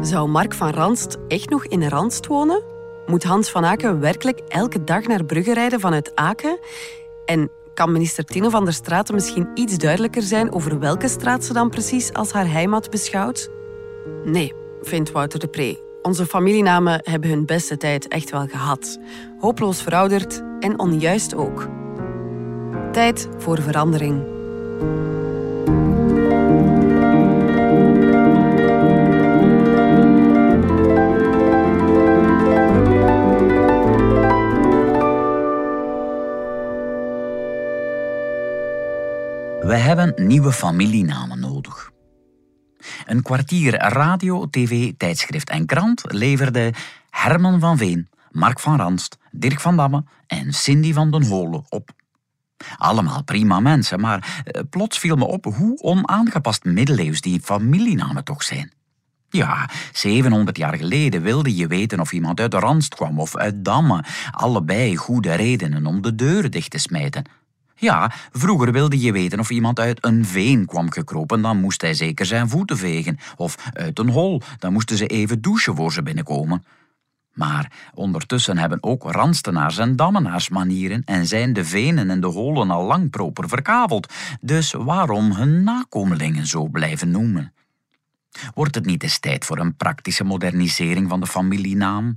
Zou Mark van Ranst echt nog in Ranst wonen? Moet Hans van Aken werkelijk elke dag naar Brugge rijden vanuit Aken? En kan minister Tine van der Straten misschien iets duidelijker zijn over welke straat ze dan precies als haar heimat beschouwt? Nee, vindt Wouter de Pre. Onze familienamen hebben hun beste tijd echt wel gehad. Hopeloos verouderd en onjuist ook. Tijd voor verandering. We hebben nieuwe familienamen nodig. Een kwartier radio, tv, tijdschrift en krant leverde Herman van Veen, Mark van Ranst, Dirk van Damme en Cindy van den Holen op. Allemaal prima mensen, maar eh, plots viel me op hoe onaangepast middeleeuws die familienamen toch zijn. Ja, 700 jaar geleden wilde je weten of iemand uit de Randst kwam of uit Damme. Allebei goede redenen om de deur dicht te smijten. Ja, vroeger wilde je weten of iemand uit een veen kwam gekropen, dan moest hij zeker zijn voeten vegen. Of uit een hol, dan moesten ze even douchen voor ze binnenkomen. Maar ondertussen hebben ook randstenaars en dammenaars manieren en zijn de venen en de holen al lang proper verkaveld. Dus waarom hun nakomelingen zo blijven noemen? Wordt het niet eens tijd voor een praktische modernisering van de familienaam?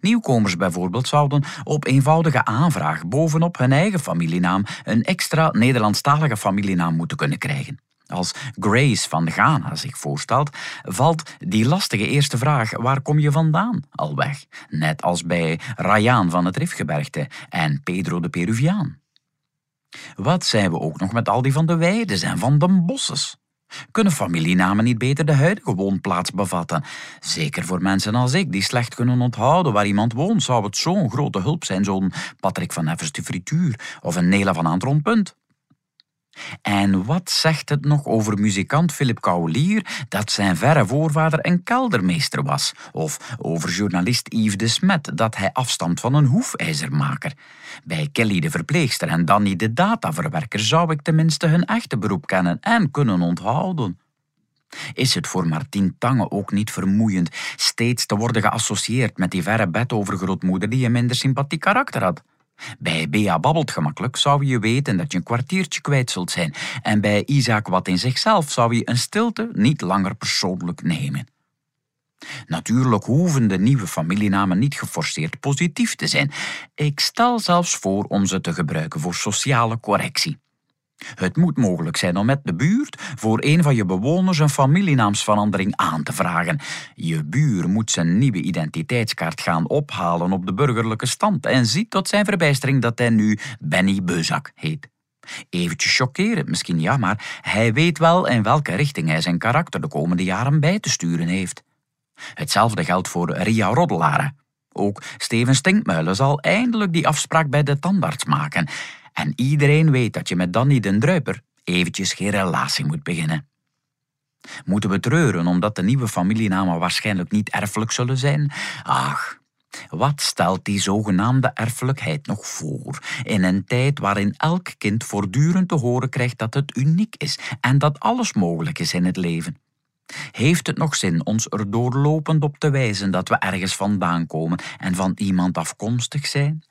Nieuwkomers bijvoorbeeld zouden op eenvoudige aanvraag bovenop hun eigen familienaam een extra Nederlandstalige familienaam moeten kunnen krijgen. Als Grace van Ghana zich voorstelt, valt die lastige eerste vraag: waar kom je vandaan? al weg. Net als bij Rayaan van het Rifgebergte en Pedro de Peruviaan. Wat zijn we ook nog met al die van de Weides en van de Bosses? Kunnen familienamen niet beter de huidige woonplaats bevatten? Zeker voor mensen als ik, die slecht kunnen onthouden waar iemand woont, zou het zo'n grote hulp zijn, zo'n Patrick van Neffers de Frituur of een Nela van Antron Punt. En wat zegt het nog over muzikant Philip Kaulier dat zijn verre voorvader een keldermeester was? Of over journalist Yves de Smet dat hij afstamt van een hoefijzermaker? Bij Kelly de verpleegster en Danny de dataverwerker zou ik tenminste hun echte beroep kennen en kunnen onthouden. Is het voor Martien Tange ook niet vermoeiend steeds te worden geassocieerd met die verre bedovergrootmoeder die een minder sympathiek karakter had? Bij Bea babbelt gemakkelijk zou je weten dat je een kwartiertje kwijt zult zijn. En bij Isaac wat in zichzelf zou je een stilte niet langer persoonlijk nemen. Natuurlijk hoeven de nieuwe familienamen niet geforceerd positief te zijn. Ik stel zelfs voor om ze te gebruiken voor sociale correctie. Het moet mogelijk zijn om met de buurt voor een van je bewoners een familienaamsverandering aan te vragen. Je buur moet zijn nieuwe identiteitskaart gaan ophalen op de burgerlijke stand en ziet tot zijn verbijstering dat hij nu Benny Beuzak heet. Eventjes chockerend misschien, ja, maar hij weet wel in welke richting hij zijn karakter de komende jaren bij te sturen heeft. Hetzelfde geldt voor Ria Roddelaren. Ook Steven Stinkmuilen zal eindelijk die afspraak bij de tandarts maken. En iedereen weet dat je met Danny den Druiper eventjes geen relatie moet beginnen. Moeten we treuren omdat de nieuwe familienamen waarschijnlijk niet erfelijk zullen zijn? Ach, wat stelt die zogenaamde erfelijkheid nog voor? In een tijd waarin elk kind voortdurend te horen krijgt dat het uniek is en dat alles mogelijk is in het leven. Heeft het nog zin ons er doorlopend op te wijzen dat we ergens vandaan komen en van iemand afkomstig zijn?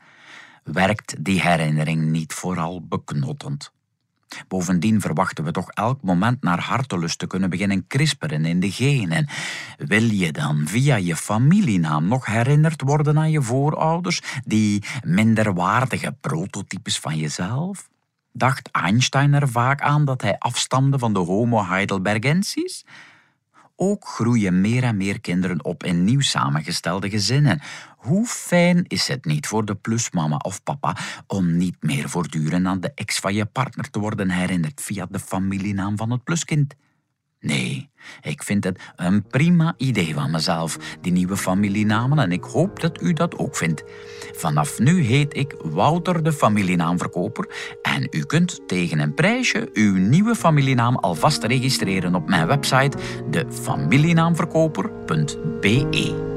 Werkt die herinnering niet vooral beknottend. Bovendien verwachten we toch elk moment naar hartelust te kunnen beginnen krisperen in de genen. Wil je dan via je familienaam nog herinnerd worden aan je voorouders, die minderwaardige prototypes van jezelf? Dacht Einstein er vaak aan dat hij afstamde van de Homo heidelbergensis? Ook groeien meer en meer kinderen op in nieuw samengestelde gezinnen. Hoe fijn is het niet voor de plusmama of papa om niet meer voortdurend aan de ex van je partner te worden herinnerd via de familienaam van het pluskind? Nee, ik vind het een prima idee van mezelf, die nieuwe familienamen, en ik hoop dat u dat ook vindt. Vanaf nu heet ik Wouter de familienaamverkoper en u kunt tegen een prijsje uw nieuwe familienaam alvast registreren op mijn website defamilienaamverkoper.be.